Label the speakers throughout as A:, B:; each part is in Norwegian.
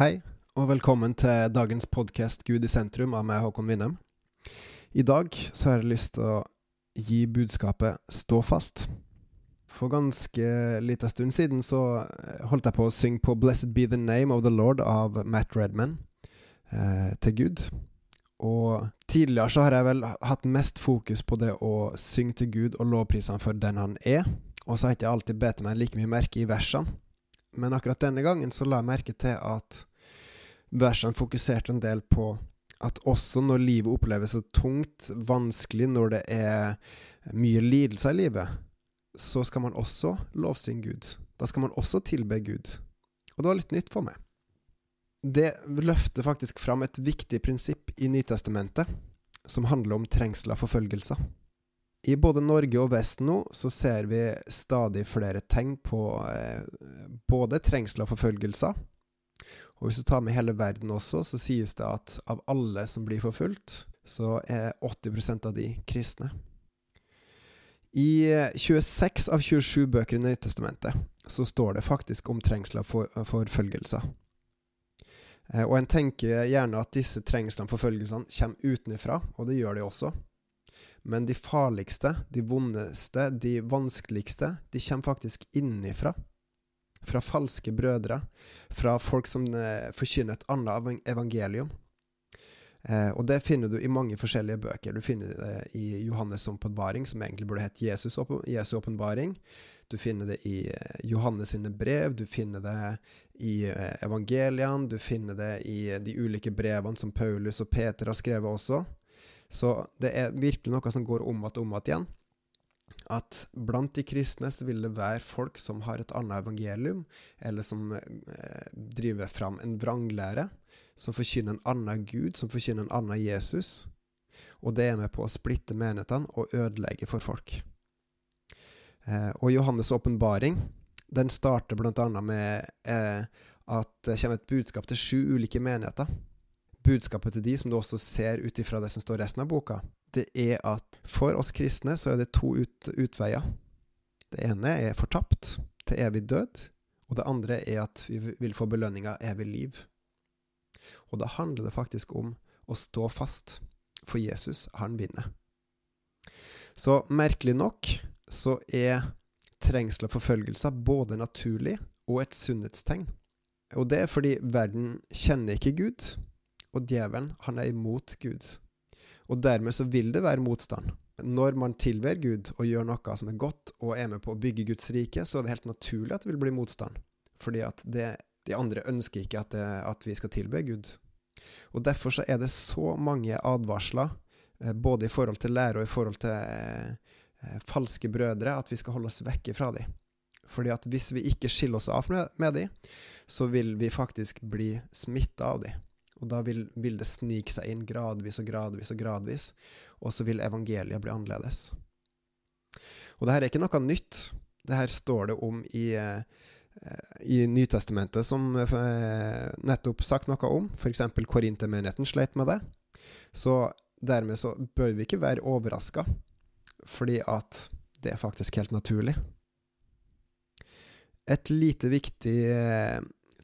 A: Hei, og velkommen til dagens podkast Gud i sentrum av meg, Håkon Winnem. I dag så har jeg lyst til å gi budskapet 'Stå fast'. For ganske lita stund siden så eh, holdt jeg på å synge på 'Blessed Be The Name of The Lord' av Matt Redman eh, til Gud. Og tidligere så har jeg vel hatt mest fokus på det å synge til Gud og lovprise han for den han er, og så har jeg ikke alltid bedt meg like mye merke i versene. Men akkurat denne gangen så la jeg merke til at versene fokuserte en del på at også når livet oppleves så tungt, vanskelig, når det er mye lidelser i livet, så skal man også lovsynge Gud. Da skal man også tilbe Gud. Og det var litt nytt for meg. Det løfter faktisk fram et viktig prinsipp i Nytestamentet, som handler om trengsel av forfølgelser. I både Norge og Vesten nå så ser vi stadig flere tegn på eh, både trengsel av forfølgelser, og hvis du tar med hele verden også, så sies det at av alle som blir forfulgt, så er 80% av de kristne. I 26 av 27 bøker i Nøytestamentet så står det faktisk om trengsler for, forfølgelser. Eh, og en tenker gjerne at disse trengslene og forfølgelsene kommer utenfra, og det gjør de også. Men de farligste, de vondeste, de vanskeligste, de kommer faktisk innifra. Fra falske brødre, fra folk som eh, forkynner et annet evangelium. Eh, og det finner du i mange forskjellige bøker. Du finner det i Johannes' åpenbaring, som egentlig burde hett Jesus' Jesu åpenbaring. Du finner det i eh, Johannes sine brev, du finner det i eh, evangeliene, du finner det i de ulike brevene som Paulus og Peter har skrevet også. Så det er virkelig noe som går om igjen og om igjen. At blant de kristne så vil det være folk som har et annet evangelium, eller som eh, driver fram en vranglære, som forkynner en annen Gud, som forkynner en annen Jesus. Og det er med på å splitte menighetene og ødelegge for folk. Eh, og Johannes' åpenbaring den starter bl.a. med eh, at det kommer et budskap til sju ulike menigheter budskapet til de, som du også ser ut ifra det som står resten av boka, det er at for oss kristne så er det to ut, utveier. Det ene er fortapt, til evig død, og det andre er at vi vil få belønninga evig liv. Og da handler det faktisk om å stå fast, for Jesus, han vinner. Så merkelig nok så er trengsel og forfølgelser både naturlig og et sunnhetstegn. Og det er fordi verden kjenner ikke Gud, og djevelen, han er imot Gud. Og dermed så vil det være motstand. Når man tilber Gud og gjør noe som er godt og er med på å bygge Guds rike, så er det helt naturlig at det vil bli motstand. Fordi at det, de andre ønsker ikke at, det, at vi skal tilbe Gud. Og derfor så er det så mange advarsler, eh, både i forhold til lære og i forhold til eh, eh, falske brødre, at vi skal holde oss vekke fra dem. Fordi at hvis vi ikke skiller oss av med, med dem, så vil vi faktisk bli smitta av dem. Og da vil, vil, det snike seg inn gradvis og gradvis og gradvis, og så vil evangeliet bli annerledes. Og det her er ikke noe nytt. Det her står det om i, eh, i Nytestamentet, som eh, nettopp sagt noe om. F.eks. Korintermenigheten sleit med det. Så dermed så bør vi ikke være overraska, fordi at det er faktisk helt naturlig. Et lite viktig eh,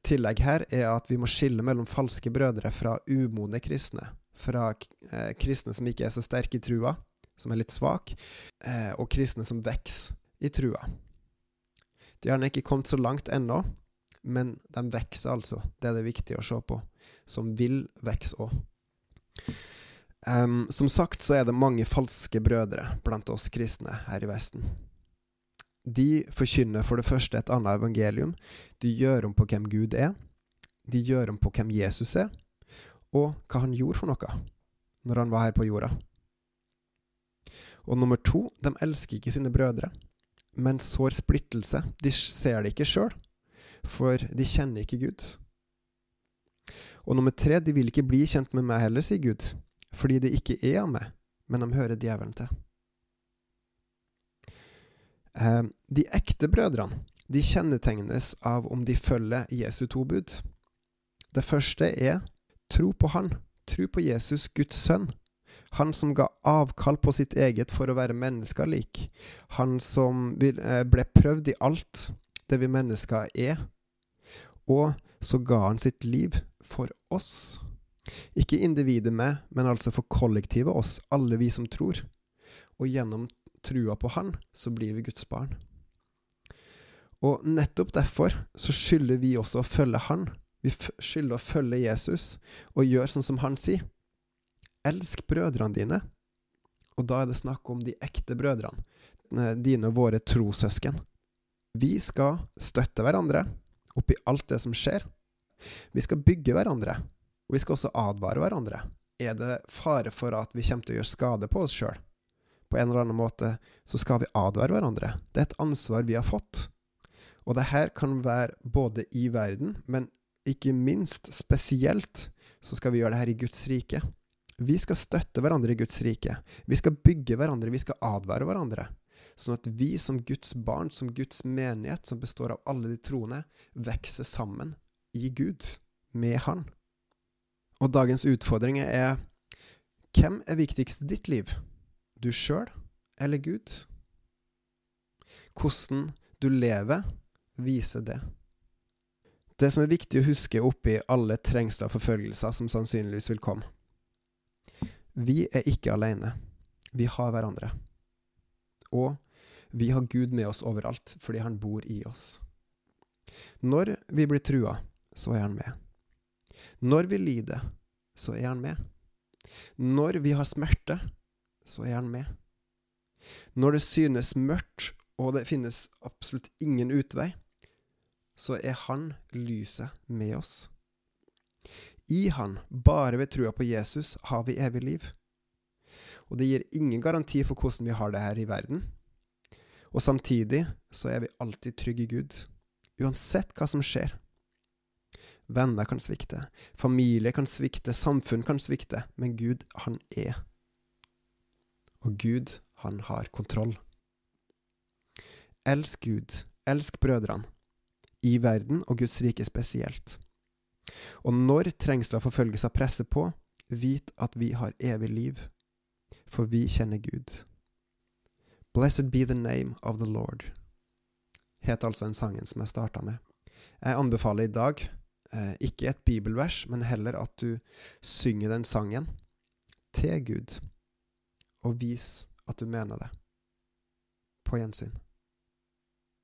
A: tillegg her er at vi må skille mellom falske brødre fra umodne kristne. Fra eh, kristne som ikke er så sterke i trua, som er litt svak, eh, og kristne som vokser i trua. De har ikke kommet så langt ennå, men de vokser altså. Det er det viktig å se på. Som vil vokse òg. Um, som sagt så er det mange falske brødre blant oss kristne her i Vesten. De forkynner for det første et annet evangelium. De gjør om på hvem Gud er. De gjør om på hvem Jesus er, og hva han gjorde for noe når han var her på jorda. Og nummer to, de elsker ikke sine brødre, men sår splittelse. De ser det ikke sjøl, for de kjenner ikke Gud. Og nummer tre, de vil ikke bli kjent med meg heller, sier Gud, fordi de ikke er av meg, men de hører djevelen til. Eh, de ekte brødrene de kjennetegnes av om de følger Jesu to bud. Det første er tro på Han, tro på Jesus, Guds sønn. Han som ga avkall på sitt eget for å være mennesker lik. Han som eh, ble prøvd i alt det vi mennesker er, og så ga han sitt liv for oss. Ikke individet med, men altså for kollektivet oss, alle vi som tror. Og gjennom trua på Han, så blir vi Guds barn. Og nettopp derfor så skylder vi også å følge Han. Vi skylder å følge Jesus og gjøre sånn som Han sier. Elsk brødrene dine. Og da er det snakk om de ekte brødrene, dine og våre trossøsken. Vi skal støtte hverandre oppi alt det som skjer. Vi skal bygge hverandre, og vi skal også advare hverandre. Er det fare for at vi kommer til å gjøre skade på oss sjøl? På en eller annen måte så skal vi advare hverandre. Det er et ansvar vi har fått. Og det her kan være både i verden, men ikke minst, spesielt, så skal vi gjøre det her i Guds rike. Vi skal støtte hverandre i Guds rike. Vi skal bygge hverandre, vi skal advare hverandre. Sånn at vi som Guds barn, som Guds menighet, som består av alle de troende, vokser sammen i Gud, med Han. Og dagens utfordring er hvem er viktigst i ditt liv? Du sjøl eller Gud? Hvordan du lever, viser det. Det som er viktig å huske oppi alle trengsler og forfølgelser som sannsynligvis vil komme Vi er ikke alene. Vi har hverandre. Og vi har Gud med oss overalt, fordi han bor i oss. Når vi blir trua, så er han med. Når vi lider, så er han med. Når vi har smerte, så er han med. Når det synes mørkt, og det finnes absolutt ingen utvei, så er han lyset med oss. I han, bare ved trua på Jesus, har vi evig liv. Og det gir ingen garanti for hvordan vi har det her i verden, og samtidig så er vi alltid trygge i Gud, uansett hva som skjer. Venner kan svikte, familie kan svikte, samfunn kan svikte, men Gud, han er. Og Gud, han har kontroll. Elsk Gud, elsk brødrene, i verden og Guds rike spesielt. Og når trengsler og forfølgelser presser på, vit at vi har evig liv, for vi kjenner Gud. Blessed be the name of the Lord, het altså den sangen som jeg starta med. Jeg anbefaler i dag eh, ikke et bibelvers, men heller at du synger den sangen til Gud, og vis at du mener det. På gjensyn.